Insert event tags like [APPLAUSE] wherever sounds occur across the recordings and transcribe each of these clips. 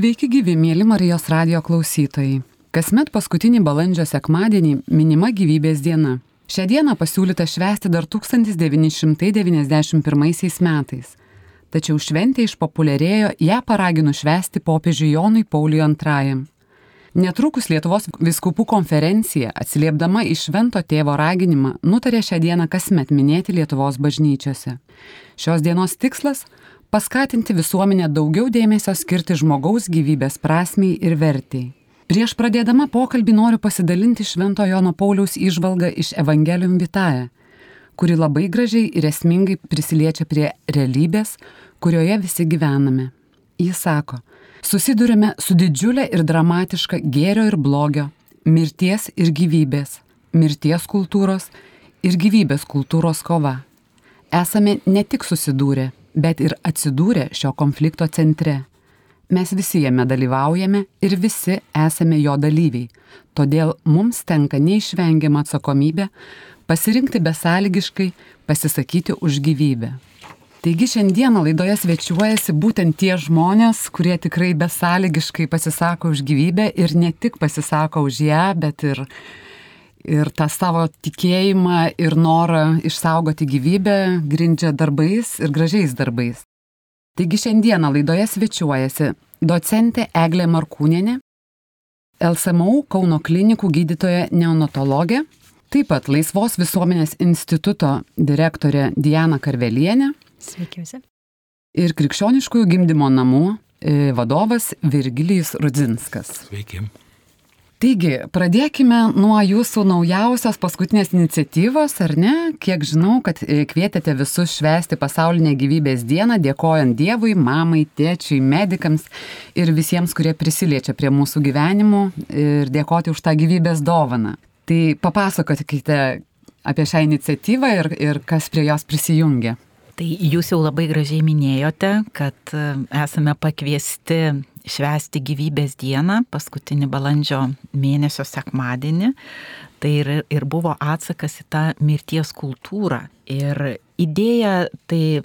Sveiki gyvi, mėly Marijos radio klausytojai. Kasmet paskutinį balandžio sekmadienį minima gyvybės diena. Šią dieną pasiūlyta švęsti dar 1991 metais. Tačiau šventė išpopuliarėjo ją paraginu švęsti popiežiui Jonui Pauliui II. Netrukus Lietuvos viskupų konferencija, atsiliepdama į švento tėvo raginimą, nutarė šią dieną kasmet minėti Lietuvos bažnyčiose. Šios dienos tikslas - paskatinti visuomenę daugiau dėmesio skirti žmogaus gyvybės prasmiai ir vertiai. Prieš pradėdama pokalbį noriu pasidalinti Švento Jono Pauliaus išvalgą iš Evangelium Vitae, kuri labai gražiai ir esmingai prisiliečia prie realybės, kurioje visi gyvename. Jis sako, susidurime su didžiulė ir dramatiška gėrio ir blogio, mirties ir gyvybės, mirties kultūros ir gyvybės kultūros kova. Esame ne tik susidūrę, bet ir atsidūrę šio konflikto centre. Mes visi jame dalyvaujame ir visi esame jo dalyviai, todėl mums tenka neišvengiama atsakomybė pasirinkti besąlygiškai pasisakyti už gyvybę. Taigi šiandieną laidoje svečiuojasi būtent tie žmonės, kurie tikrai besąlygiškai pasisako už gyvybę ir ne tik pasisako už ją, bet ir, ir tą savo tikėjimą ir norą išsaugoti gyvybę grindžia darbais ir gražiais darbais. Taigi šiandieną laidoje svečiuojasi docentė Eglė Markūnienė, LSMU Kauno klinikų gydytoja neonatologė, taip pat Laisvos visuomenės instituto direktorė Diana Karvelienė Sveiki visi. ir krikščioniškųjų gimdymo namų e, vadovas Virgilijus Rudzinskas. Sveiki. Taigi, pradėkime nuo jūsų naujausios paskutinės iniciatyvos, ar ne? Kiek žinau, kad e, kvietėte visus švęsti pasaulinę gyvybės dieną, dėkojant Dievui, mamai, tėčiui, medikams ir visiems, kurie prisiliečia prie mūsų gyvenimų ir dėkoti už tą gyvybės dovaną. Tai papasakokite apie šią iniciatyvą ir, ir kas prie jos prisijungia. Tai jūs jau labai gražiai minėjote, kad e, esame pakviesti švęsti gyvybės dieną, paskutinį balandžio mėnesio sekmadienį. Tai ir, ir buvo atsakas į tą mirties kultūrą. Ir idėja tai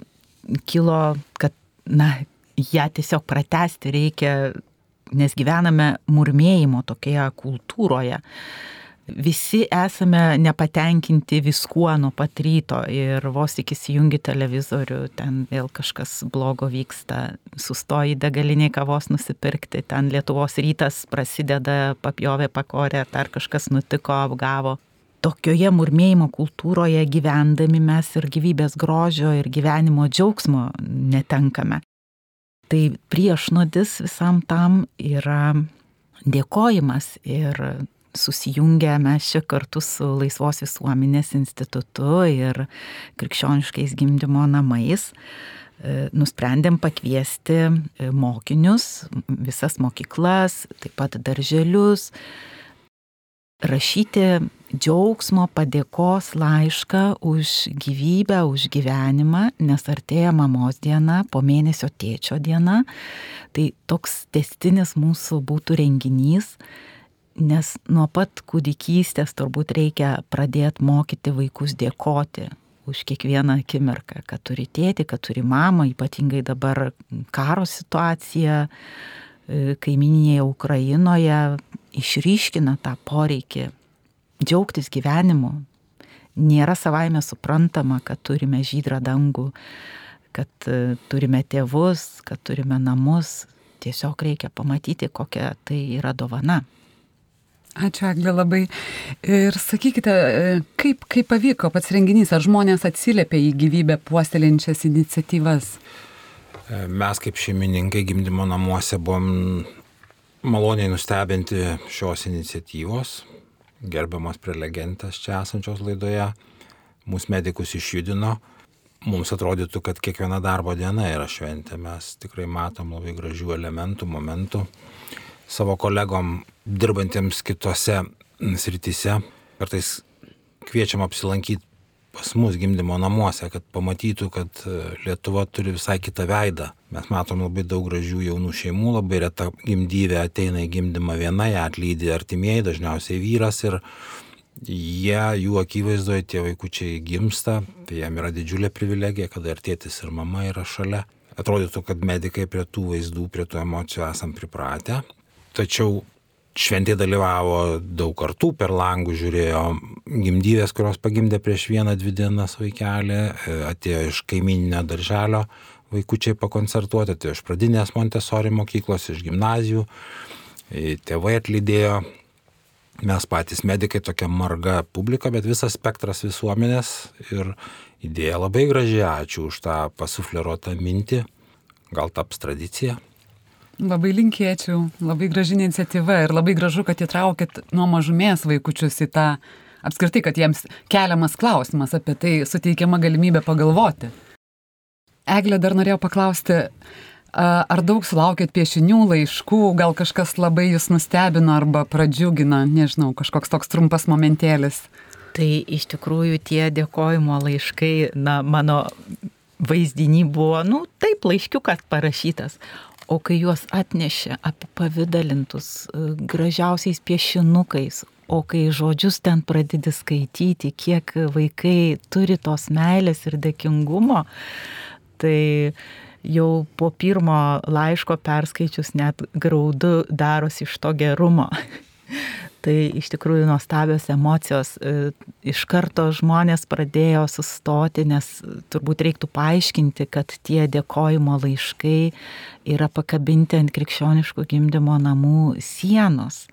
kilo, kad, na, ją tiesiog pratesti reikia, nes gyvename murmėjimo tokioje kultūroje visi esame nepatenkinti viskuo nuo pat ryto ir vos tik įsijungi televizorių, ten vėl kažkas blogo vyksta, sustoji degaliniai kavos nusipirkti, ten Lietuvos rytas prasideda, papjovė pakorę, dar kažkas nutiko, apgavo. Tokioje murmėjimo kultūroje gyvendami mes ir gyvybės grožio ir gyvenimo džiaugsmo netenkame. Tai priešnodis visam tam yra dėkojimas ir susijungę mes čia kartu su Laisvos visuomenės institutu ir krikščioniškais gimdymo namais e, nusprendėm pakviesti e, mokinius, visas mokyklas, taip pat darželius, rašyti džiaugsmo padėkos laišką už gyvybę, už gyvenimą, nes artėja mamos diena, po mėnesio tėčio diena. Tai toks testinis mūsų būtų renginys Nes nuo pat kūdikystės turbūt reikia pradėti mokyti vaikus dėkoti už kiekvieną akimirką, kad turi tėti, kad turi mamą, ypatingai dabar karo situacija e, kaiminėje Ukrainoje išryškina tą poreikį džiaugtis gyvenimu. Nėra savaime suprantama, kad turime žydrą dangų, kad e, turime tėvus, kad turime namus. Tiesiog reikia pamatyti, kokia tai yra dovana. Ačiū, Aglė, labai. Ir sakykite, kaip, kaip pavyko pats renginys, ar žmonės atsiliepia į gyvybę puoselinčias iniciatyvas? Mes kaip šeimininkai gimdymo namuose buvom maloniai nustebinti šios iniciatyvos. Gerbiamas prelegentas čia esančios laidoje mūsų medikus išjudino. Mums atrodytų, kad kiekviena darbo diena yra šventė. Mes tikrai matom labai gražių elementų, momentų savo kolegom dirbantiems kitose srityse. Kartais kviečiam apsilankyti pas mus gimdymo namuose, kad pamatytų, kad e, Lietuva turi visai kitą veidą. Mes matom labai daug gražių jaunų šeimų, labai reta gimdyvė ateina į gimdymą viena, ją atlydi artimieji, dažniausiai vyras ir jie, jų akivaizdoje tie vaikučiai gimsta, tai jam yra didžiulė privilegija, kada ir tėtis ir mama yra šalia. Atrodytų, kad medikai prie tų vaizdų, prie tų emocijų esam pripratę. Tačiau šventė dalyvavo daug kartų, per langų žiūrėjo gimdyvės, kurios pagimdė prieš vieną, dvi dienas vaikelį, e, atėjo iš kaimininio darželio vaikučiai pakoncertuoti, atėjo iš pradinės Montesori mokyklos, iš gimnazijų, e, tėvai atlydėjo, mes patys medikai tokia marga publika, bet visas spektras visuomenės ir idėja labai graži, ačiū už tą pasufleruotą mintį, gal taps tradicija. Labai linkėčiau, labai graži iniciatyva ir labai gražu, kad įtraukit nuo mažumės vaikučius į tą, apskritai, kad jiems keliamas klausimas apie tai suteikiama galimybė pagalvoti. Eglė dar norėjau paklausti, ar daug sulaukėt piešinių, laiškų, gal kažkas labai jūs nustebino arba pradžiugino, nežinau, kažkoks toks trumpas momentėlis. Tai iš tikrųjų tie dėkojimo laiškai, na, mano vaizdinį buvo, nu, taip, laiškiukas parašytas, O kai juos atnešė apipavydalintus e, gražiausiais piešinukais, o kai žodžius ten pradedi skaityti, kiek vaikai turi tos meilės ir dėkingumo, tai jau po pirmo laiško perskaičius net graudu darosi iš to gerumo. [LAUGHS] Tai iš tikrųjų nuostabios emocijos. E, iš karto žmonės pradėjo sustoti, nes turbūt reiktų paaiškinti, kad tie dėkojimo laiškai yra pakabinti ant krikščioniškų gimdymo namų sienos.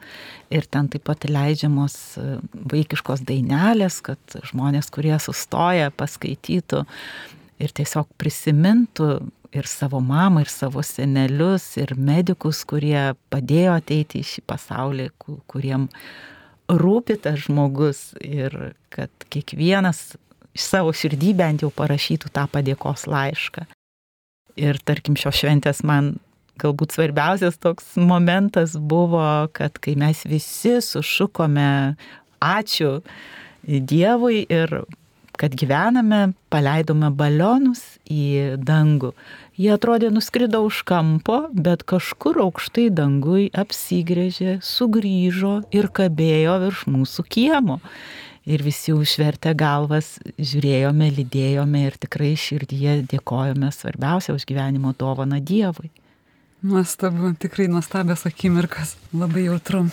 Ir ten taip pat leidžiamos e, vaikiškos dainelės, kad žmonės, kurie sustoja, paskaitytų ir tiesiog prisimintų ir savo mamą, ir savo senelius, ir medikus, kurie padėjo ateiti į šį pasaulį, kuriem rūpi tas žmogus ir kad kiekvienas iš savo širdį bent jau parašytų tą padėkos laišką. Ir tarkim šios šventės man galbūt svarbiausias toks momentas buvo, kad kai mes visi sušukome ačiū Dievui ir kad gyvename, paleidome balionus į dangų. Jie atrodė nuskrido už kampo, bet kažkur aukštai dangui apsigrėžė, sugrįžo ir kabėjo virš mūsų kiemo. Ir visi užvertę galvas žiūrėjome, lydėjome ir tikrai širdyje dėkojome svarbiausia už gyvenimo dovaną Dievui. Nuostabu, tikrai nuostabios akimirkas, labai jautru.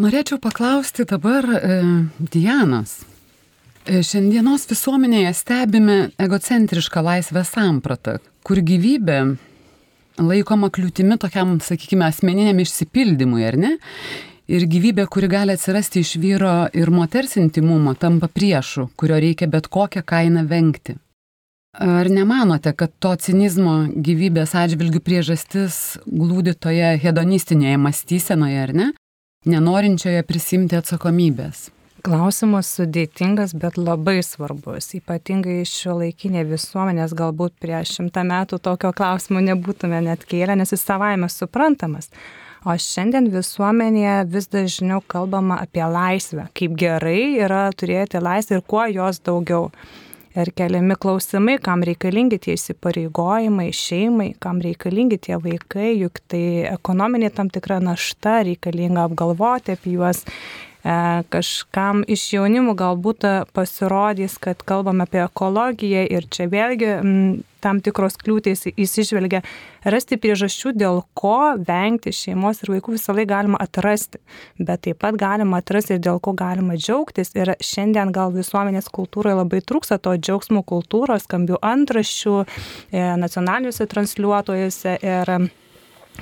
Norėčiau paklausti dabar e, Dianos. E, šiandienos visuomenėje stebime egocentrišką laisvę sampratą, kur gyvybė laikoma kliūtimi tokiam, sakykime, asmeniniam išsipildymui, ar ne? Ir gyvybė, kuri gali atsirasti iš vyro ir moters intimumo, tampa priešu, kurio reikia bet kokią kainą vengti. Ar nemanote, kad to cinizmo gyvybės atžvilgių priežastis glūdi toje hedonistinėje mąstysenoje, ar ne? Nenorinčioje prisimti atsakomybės. Klausimas sudėtingas, bet labai svarbus. Ypatingai šio laikinė visuomenės galbūt prieš šimtą metų tokio klausimo nebūtume net kėlę, nes jis savaime suprantamas. O šiandien visuomenėje vis dažniau kalbama apie laisvę, kaip gerai yra turėti laisvę ir kuo jos daugiau. Ir keliami klausimai, kam reikalingi tie įsipareigojimai šeimai, kam reikalingi tie vaikai, juk tai ekonominė tam tikra našta, reikalinga apgalvoti apie juos kažkam iš jaunimų galbūt pasirodys, kad kalbam apie ekologiją ir čia vėlgi tam tikros kliūtys įsižvelgia, rasti priežasčių, dėl ko vengti šeimos ir vaikų visą laiką galima atrasti, bet taip pat galima atrasti ir dėl ko galima džiaugtis. Ir šiandien gal visuomenės kultūroje labai trūksta to džiaugsmų kultūros, skambių antraščių, e, nacionaliniuose transliuotojuose ir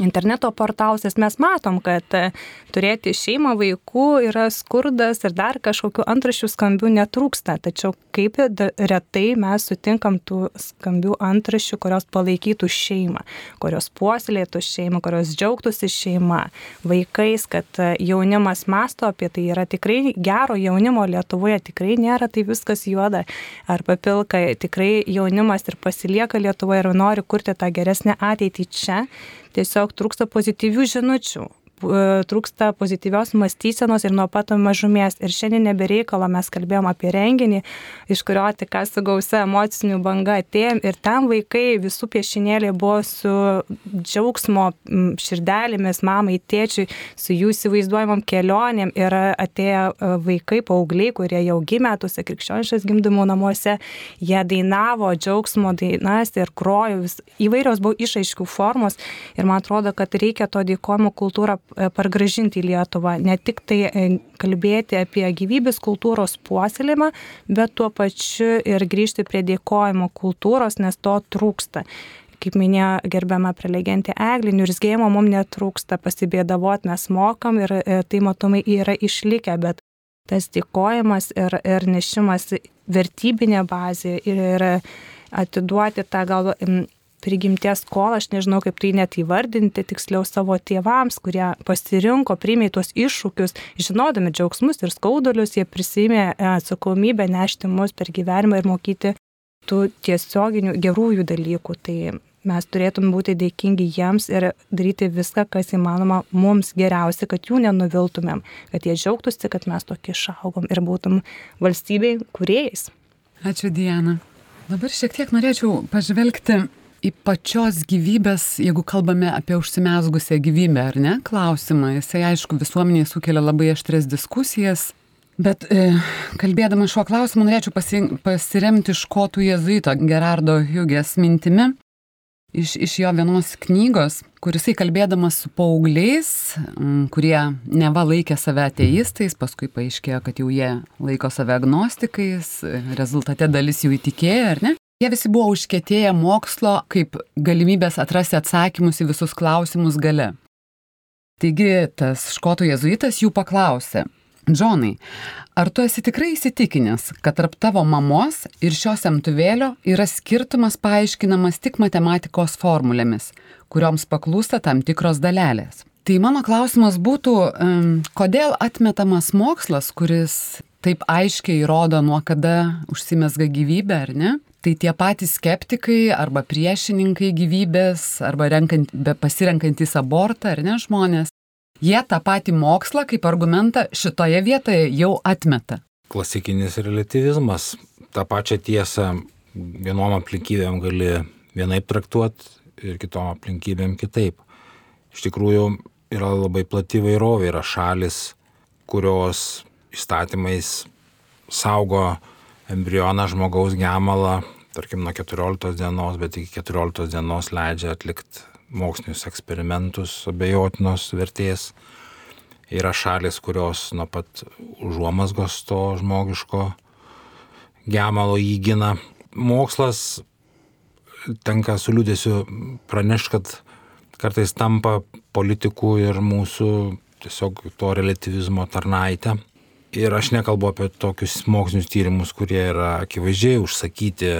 interneto portaluose mes matom, kad e, turėti šeimą vaikų yra skurdas ir dar kažkokių antrašių skambių netrūksta. Tačiau kaip retai mes sutinkam tų skambių antrašių, kurios palaikytų šeimą, kurios puoselėtų šeimą, kurios džiaugtųsi šeima, vaikais, kad e, jaunimas masto apie tai yra tikrai gero jaunimo Lietuvoje, tikrai nėra tai viskas juoda ar papilka, tikrai jaunimas ir pasilieka Lietuvoje ir nori kurti tą geresnę ateitį čia tiesiog trūksta pozityvių žinučių trūksta pozityvios mąstysenos ir nuo pat mažumės. Ir šiandien nebereikalo mes kalbėjom apie renginį, iš kurio tik su gausia emocinių banga atėjom. Ir ten vaikai visų piešinėliai buvo su džiaugsmo širdelėmis, mamai, tėčiui, su jų įsivaizduojamam kelionėm. Ir atėjo e, vaikai, paaugliai, kurie jau gimė tuose krikščioniškas gimdymo namuose, jie dainavo džiaugsmo dainas ir krojo, vis, įvairios buvo išaiškių formos. Ir man atrodo, kad reikia to dėkojimo kultūrą e, pargražinti į Lietuvą, ne tik tai e, kalbėti apie gyvybės kultūros puoselėjimą, bet tuo pačiu ir grįžti prie dėkojimo kultūros, nes to trūksta. Kaip minėjo gerbiama prelegentė Eglė, niurzgėjimo mums netrūksta, pasibėdavot mes mokam ir e, tai matomai yra išlikę, bet tas dėkojimas ir, ir nešimas vertybinė bazė ir, ir atiduoti tą gal prigimties skolą, aš nežinau kaip tai net įvardinti, tiksliau savo tėvams, kurie pasirinko, priėmė tuos iššūkius, žinodami džiaugsmus ir skaudulius, jie prisimė e, atsakomybę nešti mus per gyvenimą ir mokyti tų tiesioginių gerųjų dalykų. Tai mes turėtum būti dėkingi jiems ir daryti viską, kas įmanoma mums geriausia, kad jų nenuviltumėm, kad jie džiaugtųsi, kad mes tokie išaugom ir būtum valstybei kuriejais. Ačiū Diana. Dabar šiek tiek norėčiau pažvelgti į pačios gyvybės, jeigu kalbame apie užsimesgusią gyvybę, ar ne, klausimą. Jisai, aišku, visuomeniai sukelia labai aštres diskusijas. Bet e, kalbėdama šiuo klausimu norėčiau pasi, pasiremti škotų jezuito Gerardo Hugės mintimi, iš, iš jo vienos knygos, kurisai kalbėdamas su paaugliais, kurie neva laikė save ateistais, paskui paaiškėjo, kad jau jie laiko save agnostikais, rezultate dalis jų įtikėjo, ar ne? Jie visi buvo užkėtėję mokslo kaip galimybės atrasti atsakymus į visus klausimus gale. Taigi tas škotų jezuitas jų paklausė, Džonai, ar tu esi tikrai įsitikinęs, kad tarp tavo mamos ir šio semtuvėlio yra skirtumas paaiškinamas tik matematikos formulėmis, kurioms paklūsta tam tikros dalelės? Tai mano klausimas būtų, kodėl atmetamas mokslas, kuris taip aiškiai įrodo, nuo kada užsimesga gyvybė, ar ne? Tai tie patys skeptikai arba priešininkai gyvybės, arba renkant, pasirenkantis abortą, ar ne žmonės, jie tą patį mokslą kaip argumentą šitoje vietoje jau atmeta. Klasikinis relativizmas. Ta pačia tiesa vienom aplinkybėm gali vienaip traktuoti ir kitom aplinkybėm kitaip. Iš tikrųjų yra labai plati vairovė, yra šalis, kurios įstatymais saugo embrioną žmogaus gemalą, tarkim, nuo 14 dienos, bet iki 14 dienos leidžia atlikti mokslinius eksperimentus abejotinos vertės. Yra šalis, kurios nuo pat užuomasgos to žmogiško gemalo įgina. Mokslas tenka su liūdėsiu pranešti, kad kartais tampa politikų ir mūsų tiesiog to relativizmo tarnaitę. Ir aš nekalbu apie tokius mokslinius tyrimus, kurie yra akivaizdžiai užsakyti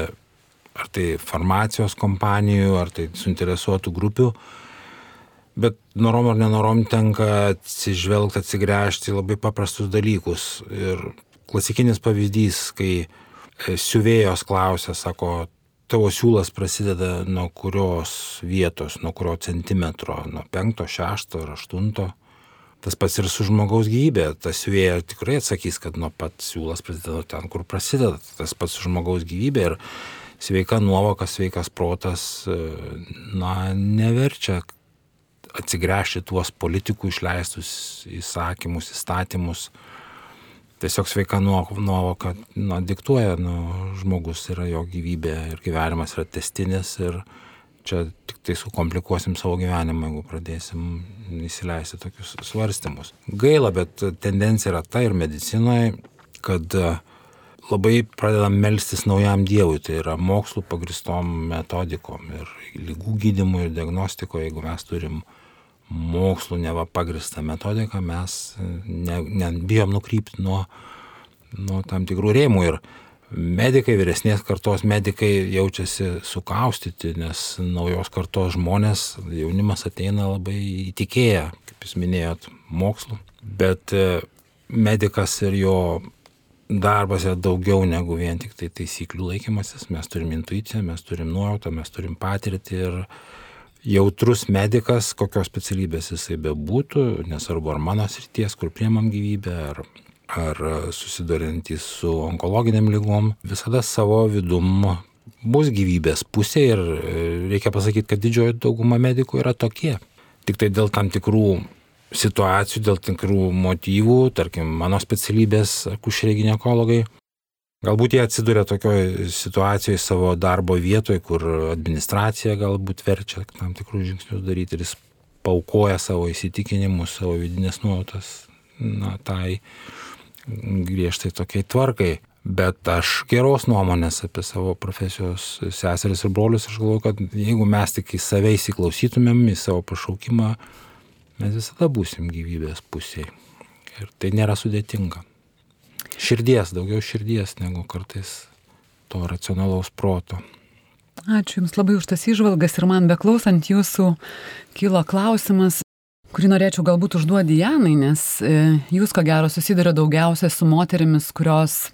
ar tai farmacijos kompanijų, ar tai suinteresuotų grupių. Bet norom ar nenorom tenka atsižvelgti, atsigręžti labai paprastus dalykus. Ir klasikinis pavyzdys, kai e, siuvėjos klausia, sako, tavo siūlas prasideda nuo kurios vietos, nuo kurio centimetro, nuo penkto, šešto ar aštunto. Tas pats ir su žmogaus gyvybė. Tas siuvėja tikrai atsakys, kad nuo pat siūlas prasideda ten, kur prasideda. Tas pats su žmogaus gyvybė. Ir sveika nuovoka, sveikas protas, e, na, neverčia atsigręžti tuos politikų išleistus įsakymus, įstatymus. Tiesiog sveika nuovoka na, diktuoja, nu, žmogus yra jo gyvybė ir gyvenimas yra testinis ir čia tik tai sukomplikuosim savo gyvenimą, jeigu pradėsim įsileisti tokius svarstymus. Gaila, bet tendencija yra ta ir medicinoje, kad uh, labai pradedam melstis naujam Dievui, tai yra mokslų pagristom metodikom ir lygų gydimui ir diagnostikoje, jeigu mes turim mokslų neva pagristą metodiką, mes nebijom ne, nukrypti nuo, nuo tam tikrų rėmų. Ir medikai, vyresnės kartos medikai jaučiasi sukaustyti, nes naujos kartos žmonės, jaunimas ateina labai įtikėję, kaip jūs minėjot, mokslu, bet e, medikas ir jo darbas yra daugiau negu vien tik tai taisyklių laikymasis. Mes turim intuiciją, mes turim nuojautą, mes turim patirtį ir, jautrus medicas, kokios specialybės jisai bebūtų, nesvarbu ar mano srities, kur priemam gyvybę, ar, ar susidurintys su onkologiniam lygom, visada savo vidum bus gyvybės pusė ir reikia pasakyti, kad didžioji dauguma medikų yra tokie. Tik tai dėl tam tikrų situacijų, dėl tikrų motyvų, tarkim, mano specialybės akušeriai gynekologai, Galbūt jie atsiduria tokioje situacijoje savo darbo vietoje, kur administracija galbūt verčia tam tikrus žingsnius daryti ir jis paukoja savo įsitikinimus, savo vidinės nuotas, na, tai griežtai tokiai tvarkai. Bet aš geros nuomonės apie savo profesijos seseris ir brolius, aš galvoju, kad jeigu mes tik į save įsiklausytumėm, į savo pašaukimą, mes visada būsim gyvybės pusėje. Ir tai nėra sudėtinga širdies, daugiau širdies negu kartais to racionalaus proto. Ačiū Jums labai už tas įžvalgas ir man beklausant Jūsų kilo klausimas, kurį norėčiau galbūt užduoti Janai, nes e, Jūs ko gero susiduria daugiausia su moterimis, kurios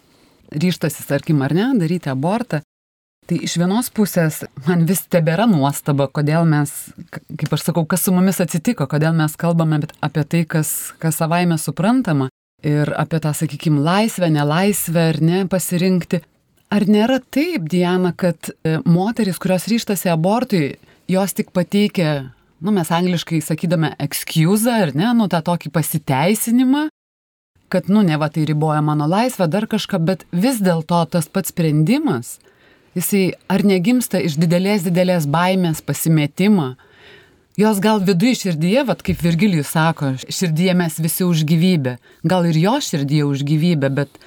ryštasi, tarkim, ar ne, daryti abortą. Tai iš vienos pusės man vis tebėra nuostaba, kodėl mes, kaip aš sakau, kas su mumis atsitiko, kodėl mes kalbame apie tai, kas, kas savaime suprantama ir apie tą, sakykime, laisvę, nelaisvę ar ne pasirinkti. Ar nėra taip, Diana, kad e, moteris, kurios ryštasi abortui, jos tik pateikia, nu mes angliškai sakydame, excuse ar ne, nu tą tokį pasiteisinimą, kad, nu, ne va tai riboja mano laisvę, dar kažką, bet vis dėlto tas pats sprendimas, jisai ar negimsta iš didelės, didelės baimės, pasimetimo, jos gal viduje širdyje, vat kaip Virgilijus sako, širdyje mes visi už gyvybę, gal ir jo širdyje už gyvybę, bet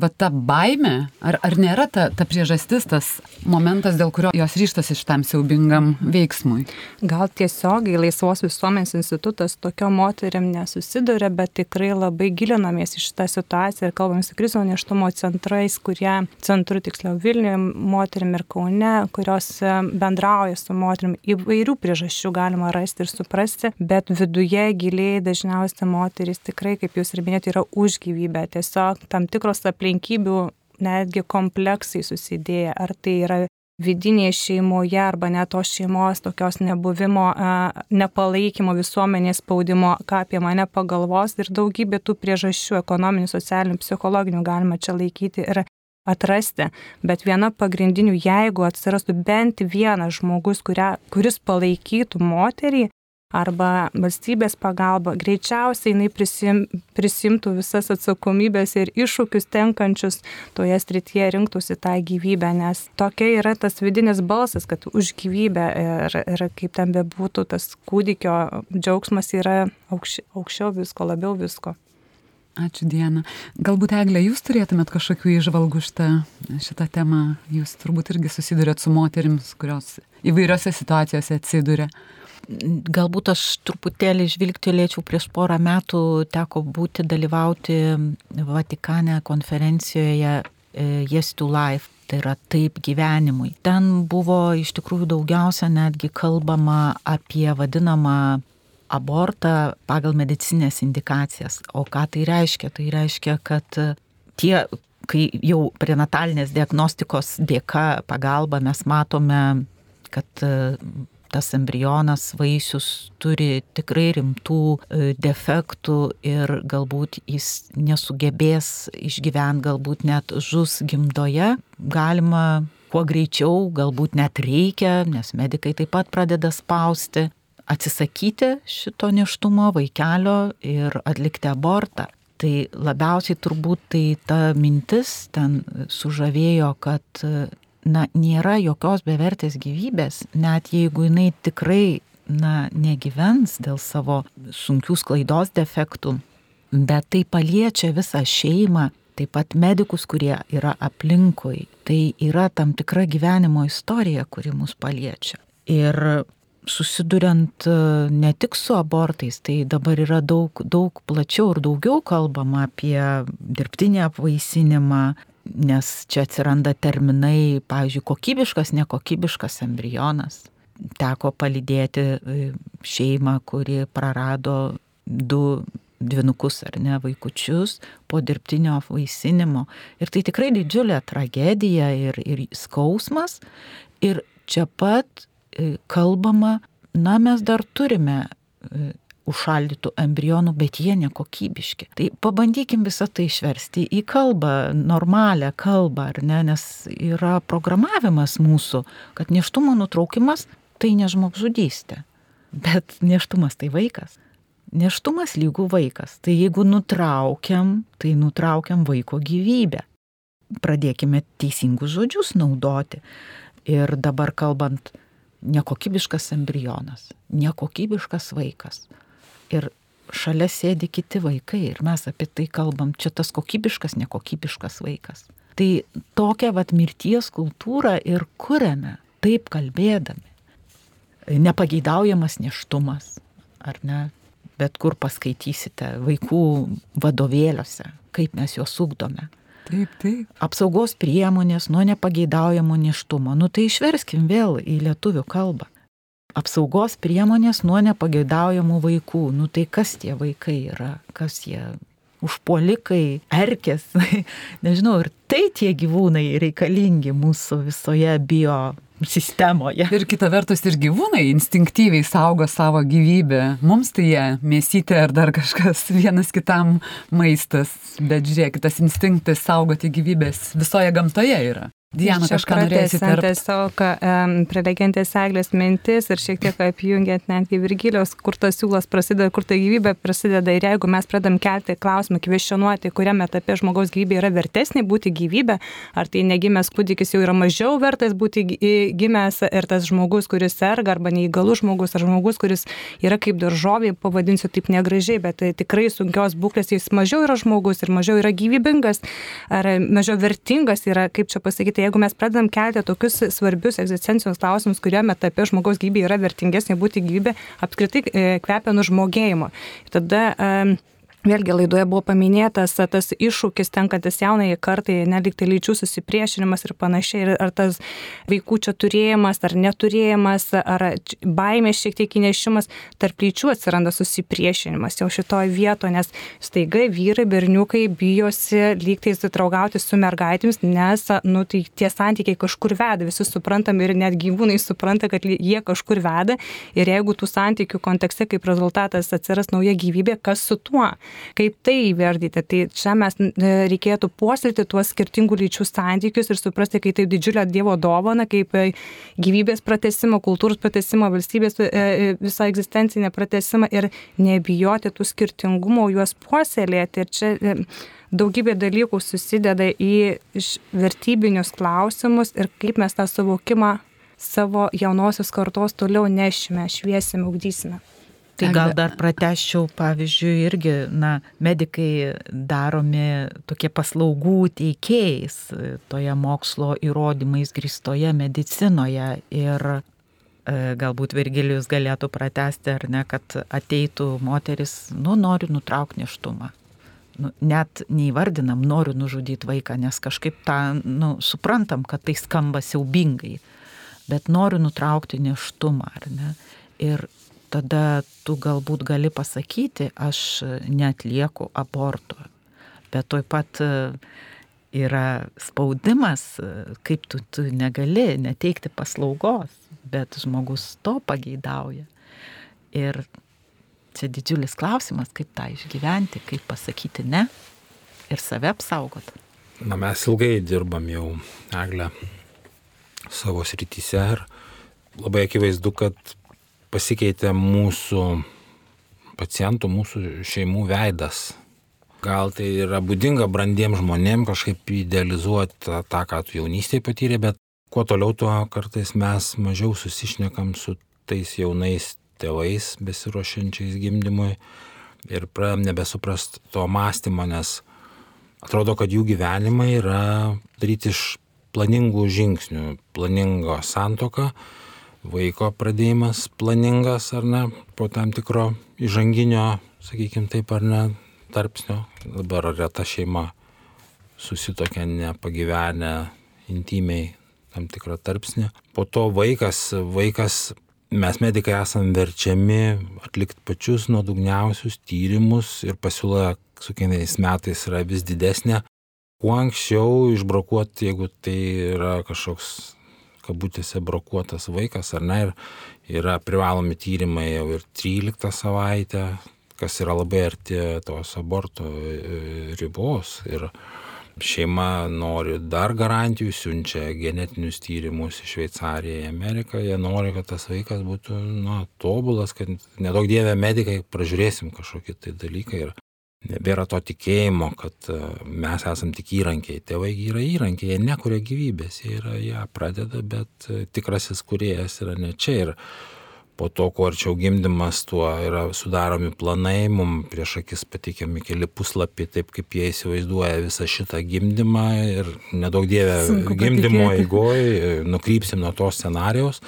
va ta baime, ar, ar nėra ta, ta priežastis, tas momentas, dėl kurio jos ryštasi šitam siaubingam veiksmui? Gal tiesiogiai Laisvos visuomenės institutas tokio moteriam nesusiduria, bet tikrai labai gilinamės į šitą situaciją ir kalbam su krizo neštumo centrais, kurie, centru tiksliau Vilniuje, moterim ir Kaune, kurios e, bendrauja su moterim, įvairių priežasčių galima rasti ir suprasti, bet viduje giliai dažniausiai moteris tikrai, kaip jūs ir minėjote, yra už gyvybę. Tiesiog tam tikros aplinkybės aplinkybių netgi kompleksai susidėję, ar tai yra vidinėje šeimoje arba net tos šeimos tokios nebuvimo, nepalaikymo visuomenės spaudimo, ką apie mane pagalvos ir daugybė tų priežasčių ekonominių, socialinių, psichologinių galima čia laikyti ir atrasti. Bet viena pagrindinių, jeigu atsirastų bent vienas žmogus, kuria, kuris palaikytų moterį, arba valstybės pagalba, greičiausiai jinai prisim, prisimtų visas atsakomybės ir iššūkius tenkančius toje srityje rinktųsi tą gyvybę, nes tokia yra tas vidinis balsas, kad už gyvybę ir, ir kaip ten bebūtų, tas kūdikio džiaugsmas yra aukš, aukščiau visko, labiau visko. Ačiū Diena. Galbūt Eglė, jūs turėtumėt kažkokių išvalgų šitą, šitą temą. Jūs turbūt irgi susidurėt su moterims, kurios įvairiose situacijose atsiduria. Galbūt aš truputėlį žvilgtelėčiau prieš porą metų teko būti dalyvauti Vatikane konferencijoje e, Yes to Life, tai yra taip gyvenimui. Ten buvo iš tikrųjų daugiausia netgi kalbama apie vadinamą abortą pagal medicinės indikacijas. O ką tai reiškia? Tai reiškia, kad tie, kai jau prenatalinės diagnostikos dėka pagalba mes matome, kad tas embrionas, vaisius turi tikrai rimtų e, defektų ir galbūt jis nesugebės išgyventi, galbūt net žus gimdoje, galima kuo greičiau, galbūt net reikia, nes medikai taip pat pradeda spausti, atsisakyti šito neštumo vaikelio ir atlikti abortą. Tai labiausiai turbūt tai ta mintis ten sužavėjo, kad na, nėra jokios bevertės gyvybės, net jeigu jinai tikrai, na, negyvens dėl savo sunkių sklaidos defektų, bet tai paliečia visą šeimą, taip pat medikus, kurie yra aplinkui. Tai yra tam tikra gyvenimo istorija, kuri mus paliečia. Ir susiduriant e, ne tik su abortais, tai dabar yra daug, daug plačiau ir daugiau kalbama apie dirbtinį apvaisinimą, nes čia atsiranda terminai, pavyzdžiui, kokybiškas, nekokybiškas embrionas. Teko palydėti e, šeimą, kuri prarado du dvinukus ar ne vaikučius po dirbtinio apvaisinimo. Ir tai tikrai didžiulė tragedija ir, ir skausmas. Ir čia pat e, kalbama, na mes dar turime e, užšaldytų embrionų, bet jie nekokybiški. Tai pabandykim visą tai išversti į kalbą, normalią kalbą, ar ne, nes yra programavimas mūsų, kad neštumo nutraukimas tai ne žmogžudystė, bet neštumas tai vaikas. Neštumas lygų vaikas. Tai jeigu nutraukiam, tai nutraukiam vaiko gyvybę. Pradėkime teisingus žodžius naudoti. Ir dabar kalbant, nekokybiškas embrionas, nekokybiškas vaikas. Ir šalia sėdi kiti vaikai ir mes apie tai kalbam, čia tas kokybiškas, nekokybiškas vaikas. Tai tokią vat mirties kultūrą ir kuriame, taip kalbėdami. Nepageidaujamas neštumas, ar ne? Bet kur paskaitysite vaikų vadovėliuose, kaip mes juos ugdome. Taip, taip. Apsaugos priemonės nuo nepageidaujamo neštumo. Nu tai išverskim vėl į lietuvių kalbą. Apsaugos priemonės nuo nepageidaujamų vaikų. Nu tai kas tie vaikai yra? Kas jie? Užpuolikai, erkės, [LAUGHS] nežinau, ir tai tie gyvūnai reikalingi mūsų visoje bio sistemoje. Ir kita vertus ir gyvūnai instinktyviai saugo savo gyvybę. Mums tai jie mėsytė ar dar kažkas [LAUGHS] vienas kitam maistas. Bet žiūrėk, tas instinktas saugoti gyvybės visoje gamtoje yra. Diana kažką norėsi tiesiog um, prelegentės eglės mintis ir šiek tiek apjungiant netgi Virgilijos, kur tas siūlas prasideda, kur ta gyvybė prasideda. Ir jeigu mes pradam kelti klausimą, kvestionuoti, kuriame etape žmogaus gyvybė yra vertesnė būti gyvybė, ar tai negimęs kūdikis jau yra mažiau vertas būti gimęs ir tas žmogus, kuris serga, arba neįgalus žmogus, ar žmogus, kuris yra kaip daržovė, pavadinsiu taip negražiai, bet tai tikrai sunkios būklės, jis mažiau yra žmogus ir mažiau yra gyvybingas, ar mažiau vertingas yra, kaip čia pasakyti tai jeigu mes pradedam kelti tokius svarbius egzistencijos klausimus, kuriuo etape žmogaus gyvybė yra vertingesnė būti gyvybė, apskritai e, kvepia nužmogėjimo. Tada um, Vėlgi laidoje buvo paminėtas tas iššūkis tenkantis jaunai kartai, neliktai lyčių susipriešinimas ir panašiai, ir ar tas vaikų čia turėjimas ar neturėjimas, ar baimės šiek tiek įnešimas, tarp lyčių atsiranda susipriešinimas jau šitoje vietoje, nes staiga vyrai, berniukai bijosi lygtai įsitraugauti su mergaitėmis, nes nu, tai tie santykiai kažkur veda, visi suprantam ir net gyvūnai supranta, kad jie kažkur veda ir jeigu tų santykių kontekste kaip rezultatas atsiras nauja gyvybė, kas su tuo? Kaip tai įvardyti. Tai čia mes e, reikėtų puoselėti tuos skirtingų lyčių santykius ir suprasti, kai tai didžiulė Dievo dovana, kaip e, gyvybės pratesimo, kultūros pratesimo, valstybės e, visą egzistencinę pratesimą ir nebijoti tų skirtingumų, juos puoselėti. Ir čia daugybė dalykų susideda į vertybinius klausimus ir kaip mes tą suvokimą savo jaunosios kartos toliau nešime, šviesime, ugdysime. Tai gal dar prateščiau, pavyzdžiui, irgi, na, medikai daromi tokie paslaugų teikėjais toje mokslo įrodymais grįstoje medicinoje ir e, galbūt Virgilijus galėtų pratesti ar ne, kad ateitų moteris, nu, noriu nutraukti neštumą. Nu, net neįvardinam, noriu nužudyti vaiką, nes kažkaip tą, nu, suprantam, kad tai skamba siaubingai, bet noriu nutraukti neštumą, ar ne? Ir tada tu galbūt gali pasakyti, aš netlieku aborto, bet toj pat e, yra spaudimas, e, kaip tu, tu negali neteikti paslaugos, bet žmogus to pageidauja. Ir čia didžiulis klausimas, kaip tą išgyventi, kaip pasakyti ne ir save apsaugoti. Na mes ilgai dirbam jau, Eglė, savo srityse ir labai akivaizdu, kad pasikeitė mūsų pacientų, mūsų šeimų veidas. Gal tai yra būdinga brandiems žmonėms kažkaip idealizuoti tą, ką tu jaunystėje patyrė, bet kuo toliau, tuo kartais mes mažiau susišnekam su tais jaunais tėvais besiruošiančiais gimdymui ir pradėm nebesuprast to mąstymo, nes atrodo, kad jų gyvenimai yra daryti iš planingų žingsnių, planingo santoką, vaiko pradėjimas planingas ar ne, po tam tikro įžanginio, sakykime taip ar ne, tarpsnio. Dabar reta šeima susitokia nepagyvenę intimiai tam tikrą tarpsnį. Po to vaikas, vaikas, mes medikai esame verčiami atlikti pačius nuodugniausius tyrimus ir pasiūla su kiekvienais metais yra vis didesnė. Kuo anksčiau išbrokuoti, jeigu tai yra kažkoks kabutėse brokuotas vaikas ar ne, ir yra privalomi tyrimai jau ir 13 savaitę, kas yra labai arti tos aborto e, ribos. Ir šeima nori dar garantijų, siunčia genetinius tyrimus į Šveicariją, į Ameriką, jie nori, kad tas vaikas būtų na, tobulas, kad nedaug dievė medikai pražiūrėsim kažkokį tai dalyką ir nebėra to tikėjimo, kad e, mes esam tik įrankiai. Tėvai yra įrankiai, jie nekuria gyvybės, jie yra ją pradeda, bet e, tikrasis kuriejas yra ne čia. Ir po to, kuo arčiau gimdymas, tuo yra sudaromi planai, mums prieš akis pateikiami keli puslapiai, taip kaip jie įsivaizduoja visą šitą gimdymą ir nedaug dievę gimdymo eigoje nukrypsim nuo to scenarijaus.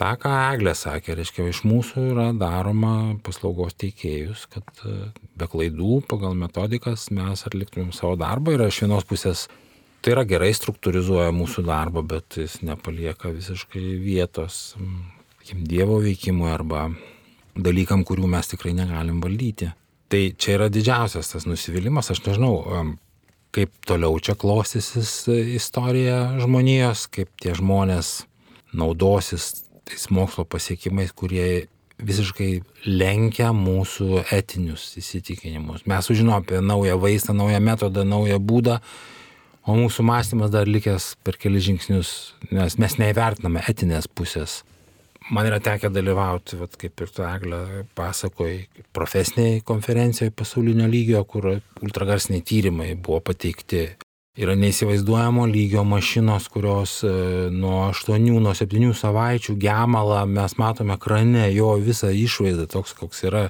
Ta, ką Eglė sakė, reiškia, iš mūsų yra daroma paslaugos teikėjus, kad e, be klaidų pagal metodikas mes atliktumėm savo darbą ir iš vienos pusės tai yra gerai struktūrizuoja mūsų darbą, bet jis nepalieka visiškai vietos sakykim, Dievo veikimui arba dalykam, kurių mes tikrai negalim valdyti. Tai čia yra didžiausias tas nusivylimas, aš nežinau, kaip toliau čia klostysis istorija žmonijos, kaip tie žmonės naudosis tais mokslo pasiekimais, kurie visiškai lenkia mūsų etinius įsitikinimus. Mes sužinom apie naują vaistą, naują metodą, naują būdą, o mūsų mąstymas dar likęs per keli žingsnius, nes mes neįvertiname etinės pusės man yra tekę dalyvauti, vat, kaip ir tu Eglė pasakojai, profesiniai konferencijoje pasaulinio lygio, kur ultragarsiniai tyrimai buvo pateikti. Yra neįsivaizduojamo lygio mašinos, kurios e, nuo 8, nuo 7 savaičių gemalą mes matome ekrane jo visą išvaizdą, toks koks yra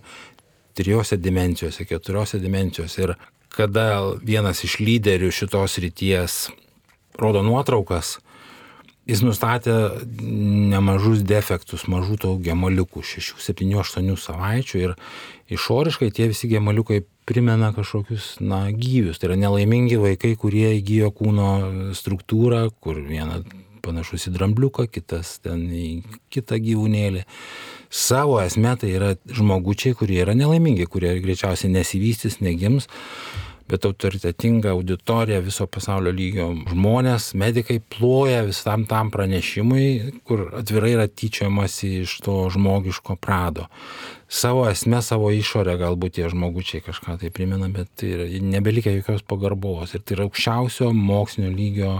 trijose dimensijose, keturiose dimensijose. Ir kada vienas iš lyderių šitos ryties rodo nuotraukas, Jis nustatė nemažus defektus, mažų tų gemaliukų, 6, 7, 8 savaičių ir išoriškai tie visi gemaliukai primena kažkokius, na, gyvius. Tai yra nelaimingi vaikai, kurie įgyjo kūno struktūrą, kur vienas panašus į drambliuką, kitas ten į kitą gyvūnėlį. Savo esmė tai yra žmogučiai, kurie yra nelaimingi, kurie greičiausiai nesivystys, negims bet autoritetinga auditorija viso pasaulio lygio žmonės, medikai ploja visam tam pranešimui, kur atvirai yra tyčiamasi iš to žmogiško prado. Savo esmę, savo išorę galbūt tie žmogučiai kažką tai primena, bet tai nebelikia jokios pagarbos. Ir tai yra aukščiausio mokslinio lygio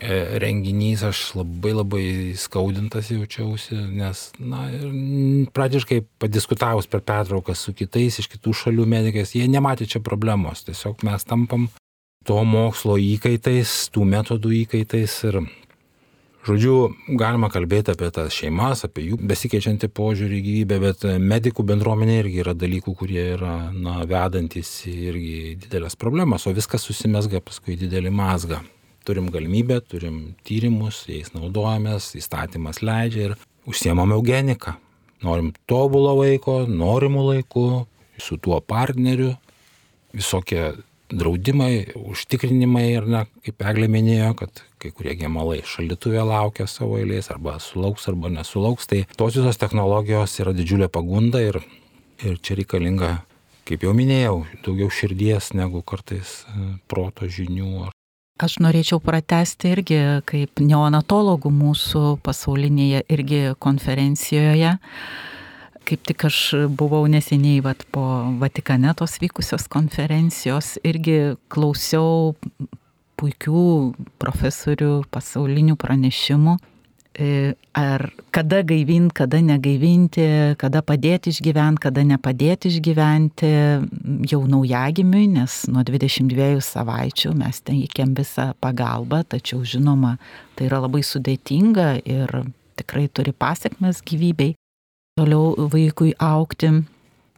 renginys aš labai labai skaudintas jaučiausi, nes, na, pradžiškai padiskutavus per pertrauką su kitais iš kitų šalių medikais, jie nematė čia problemos, tiesiog mes tampam to mokslo įkaitais, tų metodų įkaitais ir, žodžiu, galima kalbėti apie tas šeimas, apie jų besikeičiantį požiūrį į gyvybę, bet medikų bendruomenė irgi yra dalykų, kurie yra, na, vedantis irgi didelės problemas, o viskas susimesga paskui didelį mazgą turim galimybę, turim tyrimus, jais naudojamės, įstatymas leidžia ir užsiemam eugeniką. Norim tobulo vaiko, norimų laikų, su tuo partneriu, visokie draudimai, užtikrinimai ir, na, kaip Eglė minėjo, kad kai kurie gemalai šalituvė laukia savo eilės arba sulauks arba nesulauks, tai tos visos technologijos yra didžiulė pagunda ir, ir čia reikalinga, kaip jau minėjau, daugiau širdies negu kartais e, proto žinių ar Aš norėčiau pratesti irgi kaip neonatologų mūsų pasaulinėje irgi konferencijoje. Kaip tik aš buvau neseniai vat, po Vatikane tos vykusios konferencijos, irgi klausiau puikių profesorių pasaulinių pranešimų ar kada gaivinti, kada negaivinti, kada padėti išgyventi, kada nepadėti išgyventi jau naujagimiui, nes nuo 22 savaičių mes teikiam visą pagalbą, tačiau žinoma, tai yra labai sudėtinga ir tikrai turi pasiekmes gyvybei, toliau vaikui aukti.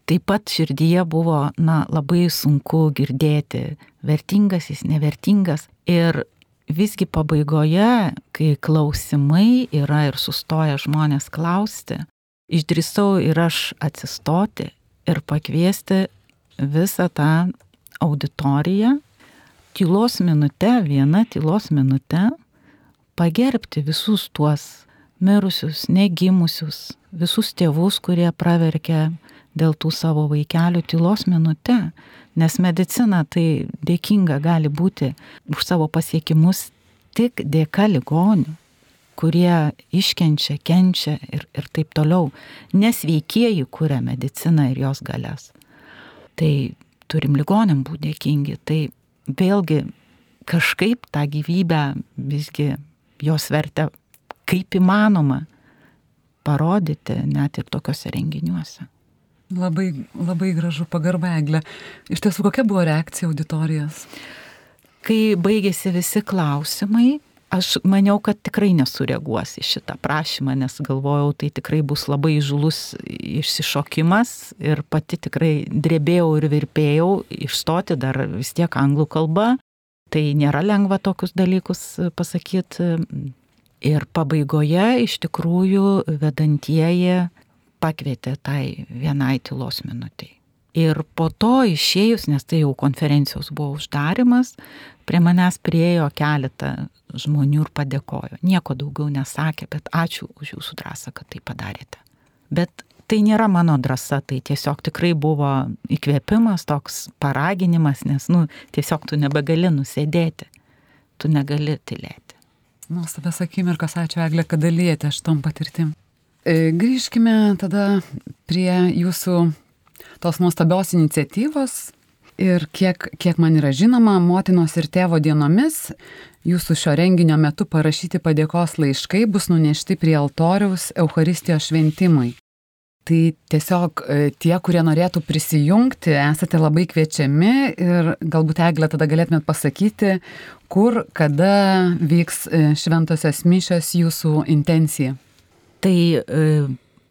Taip pat širdyje buvo, na, labai sunku girdėti, vertingas jis, nevertingas. Ir visgi pabaigoje, kai klausimai yra ir sustoja žmonės klausti, išdrįsau ir aš atsistoti ir pakviesti visą tą auditoriją tylos minutę, vieną tylos minutę, pagerbti visus tuos mirusius, negimusius, visus tėvus, kurie praverkė dėl tų savo vaikelių tylos minutę nes medicina tai dėkinga gali būti už savo pasiekimus tik dėka ligonių. kurie iškenčia, kenčia ir, ir taip toliau. Nesveikieji kuria mediciną ir jos galės. Tai turim ligonėm būti dėkingi. Tai vėlgi kažkaip tą gyvybę visgi jos vertę kaip įmanoma parodyti net ir tokiuose renginiuose. Labai, labai gražu pagarba eglė. Iš tiesų, kokia buvo reakcija auditorijos? Kai baigėsi visi klausimai, aš maniau, kad tikrai nesureaguos į šitą prašymą, nes galvojau, tai tikrai bus labai žulus išsišokimas ir pati tikrai drebėjau ir virpėjau išstoti dar vis tiek anglų kalba. Tai nėra lengva tokius dalykus pasakyti. Ir pabaigoje iš tikrųjų vedantieji pakvietė tai vienai tylos minutiai. Ir po to išėjus, nes tai jau konferencijos buvo uždarimas, prie manęs priejo keletą žmonių ir padėkojo. Nieko daugiau nesakė, bet ačiū už jūsų drąsą, kad tai padarėte. Bet tai nėra mano drąsa, tai tiesiog tikrai buvo įkvėpimas, toks paraginimas, nes, nu, tiesiog tu nebegali nusėdėti, tu negali tylėti. Nuostabės akimirkos, ačiū Eglė, kad dalyjate šitom patirtim. E, grįžkime tada prie jūsų tos nuostabios iniciatyvos. Ir kiek, kiek man yra žinoma, motinos ir tėvo dienomis jūsų šio renginio metu parašyti padėkos laiškai bus nunešti prie altoriaus Euharistijos šventimui. Tai tiesiog e, tie, kurie norėtų prisijungti, esate labai kviečiami ir galbūt Eglė tada galėtumėt pasakyti, kur, kada vyks e, šventosios mišios jūsų intencija. Tai e,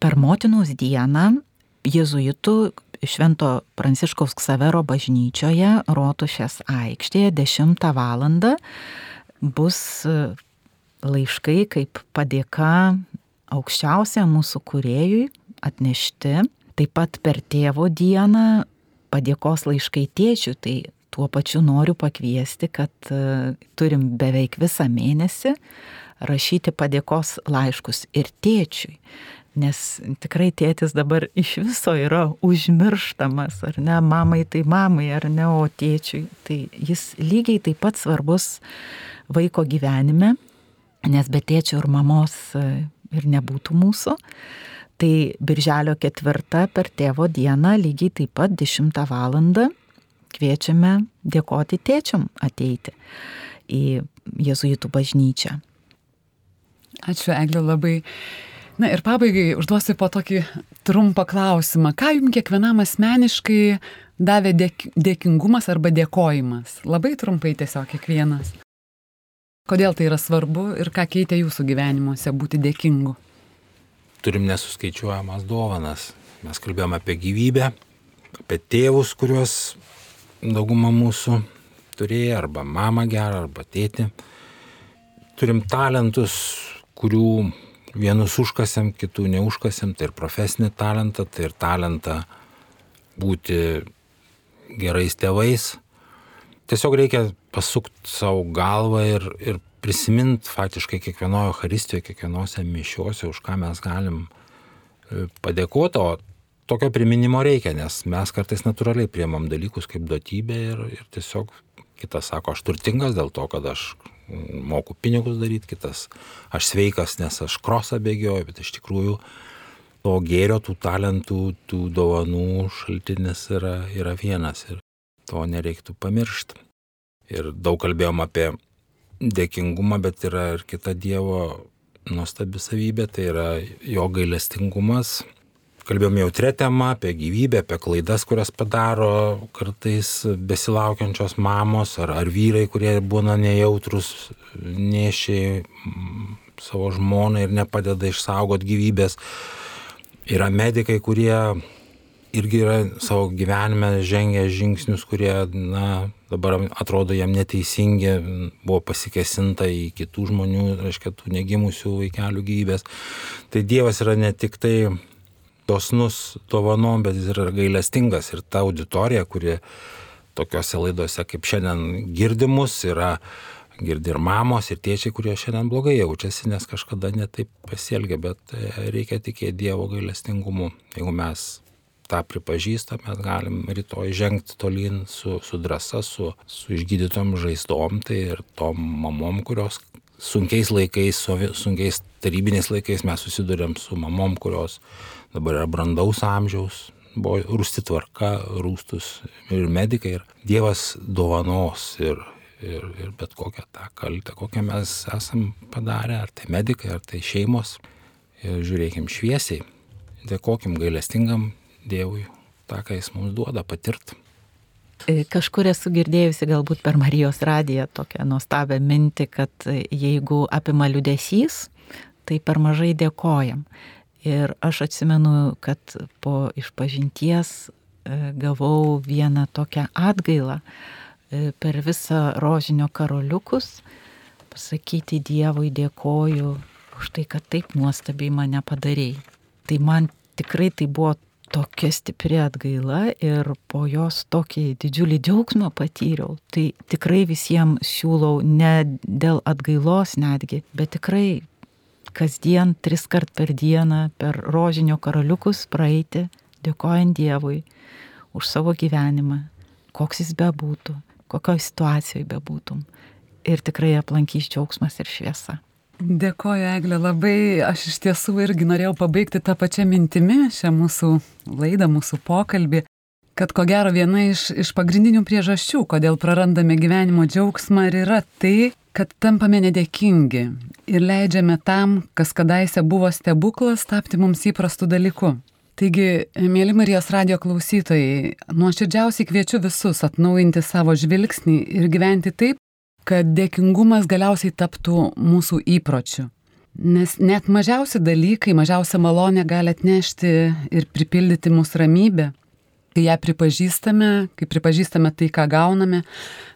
per motinos dieną jėzuitų Švento Pranciškaus Ksavero bažnyčioje Rotušės aikštėje 10 val. bus laiškai kaip padėka aukščiausiam mūsų kuriejui atnešti. Taip pat per tėvo dieną padėkos laiškai tėčiui, tai tuo pačiu noriu pakviesti, kad e, turim beveik visą mėnesį rašyti padėkos laiškus ir tėčiui. Nes tikrai tėtis dabar iš viso yra užmirštamas, ar ne, mamai tai mamai, ar ne, o tėčiui. Tai jis lygiai taip pat svarbus vaiko gyvenime, nes be tėčio ir mamos e, ir nebūtų mūsų. Tai birželio ketvirtą per tėvo dieną lygiai taip pat 10 val. kviečiame dėkoti tėčiam ateiti į Jėzuitų bažnyčią. Ačiū, Eglė, labai. Na ir pabaigai užduosiu po tokį trumpą klausimą. Ką jums kiekvienam asmeniškai davė dėk, dėkingumas arba dėkojimas? Labai trumpai tiesiog kiekvienas. Kodėl tai yra svarbu ir ką keitė jūsų gyvenimuose būti dėkingu? turim nesuskaičiuojamas dovanas. Mes kalbėjome apie gyvybę, apie tėvus, kuriuos dauguma mūsų turėjo, arba mamą gerą, arba tėtį. Turim talentus, kurių vienus užkasėm, kitų neužkasėm, tai ir profesinį talentą, tai ir talentą būti gerais tėvais. Tiesiog reikia pasukti savo galvą ir, ir prisimint faktiškai kiekvienoje Euharistijoje, kiekvienose mišiuose, už ką mes galim e, padėkoti, o tokio priminimo reikia, nes mes kartais natūraliai priemam dalykus kaip duotybė ir, ir tiesiog kitas sako, aš turtingas dėl to, kad aš moku pinigus daryti, kitas aš sveikas, nes aš krosą bėgioju, bet iš tikrųjų to gėrio, tų talentų, tų dovanų šaltinis yra, yra vienas ir to nereiktų pamiršti. Ir daug kalbėjom apie dėkingumą, bet yra ir kita Dievo nuostabi savybė, tai yra jo gailestingumas. Kalbėjome jautrę temą apie gyvybę, apie klaidas, kurias padaro kartais besilaukiančios mamos ar, ar vyrai, kurie būna nejautrus, nešiai savo žmoną ir nepadeda išsaugoti gyvybės. Yra medikai, kurie irgi yra savo gyvenime žengę žingsnius, kurie, na, dabar atrodo jam neteisingi, buvo pasikesinta į kitų žmonių, reiškia, tų negimusių vaikelių gyvybės. Tai Dievas yra ne tik tai dosnus dovanom, bet jis yra gailestingas ir ta auditorija, kuri tokiuose laidose kaip šiandien girdimus yra girdi ir mamos, ir tėčiai, kurie šiandien blogai jaučiasi, nes kažkada netaip pasielgia, bet reikia tikėti Dievo gailestingumu. Jeigu mes tą pripažįstam, mes galim rytoj žengti tolyn su, su drąsa, su, su išgydytom žaizdom, tai ir tom mamom, kurios sunkiais laikais, sunkiais tarybiniais laikais mes susidurėm su mamom, kurios dabar yra brandaus amžiaus, buvo rūsti tvarka, rūstus ir medikai, ir Dievas dovanos ir, ir, ir bet kokią tą kaltę, kokią mes esam padarę, ar tai medikai, ar tai šeimos. Ir žiūrėkim šviesiai, dėkokim gailestingam Dievui tą, ką Jis mums duoda patirti. Kažkur esu girdėjusi galbūt per Marijos radiją tokią nuostabią mintį, kad jeigu apima liudesys, tai per mažai dėkojam. Ir aš atsimenu, kad po išpažinties e, gavau vieną tokią atgailą e, per visą rožinio karoliukus, pasakyti Dievui dėkoju už tai, kad taip nuostabiai mane padarėjai. Tai man tikrai tai buvo tokia stipri atgaila ir po jos tokį didžiulį džiaugsmą patyriau. Tai tikrai visiems siūlau ne dėl atgailos netgi, bet tikrai kasdien, tris kart per dieną, per rožinio karaliukus praeiti, dėkojant Dievui už savo gyvenimą, koks jis bebūtų, kokioje situacijoje bebūtum. Ir tikrai aplankys džiaugsmas ir šviesa. Dėkoju, Eglė, labai. Aš iš tiesų irgi norėjau pabaigti tą pačią mintimį šią mūsų laidą, mūsų pokalbį, kad ko gero viena iš, iš pagrindinių priežasčių, kodėl prarandame gyvenimo džiaugsmą ir yra tai, kad tampame nedėkingi ir leidžiame tam, kas kadaise buvo stebuklas, tapti mums įprastų dalykų. Taigi, mėly Marijos radio klausytojai, nuoširdžiausiai kviečiu visus atnaujinti savo žvilgsnį ir gyventi taip, kad dėkingumas galiausiai taptų mūsų įpročiu. Nes net mažiausi dalykai, mažiausia malonė gali atnešti ir pripildyti mūsų ramybę. Kai ją pripažįstame, kai pripažįstame tai, ką gauname,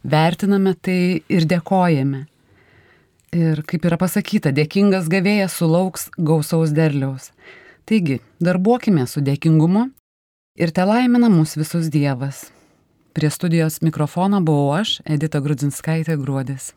vertiname tai ir dėkojame. Ir kaip yra pasakyta, dėkingas gavėjas sulauks gausaus derliaus. Taigi, darbuokime su dėkingumu ir te laimina mus visus Dievas. Prie studijos mikrofono buvau aš, Edita Grudzinskaitė Gruodis.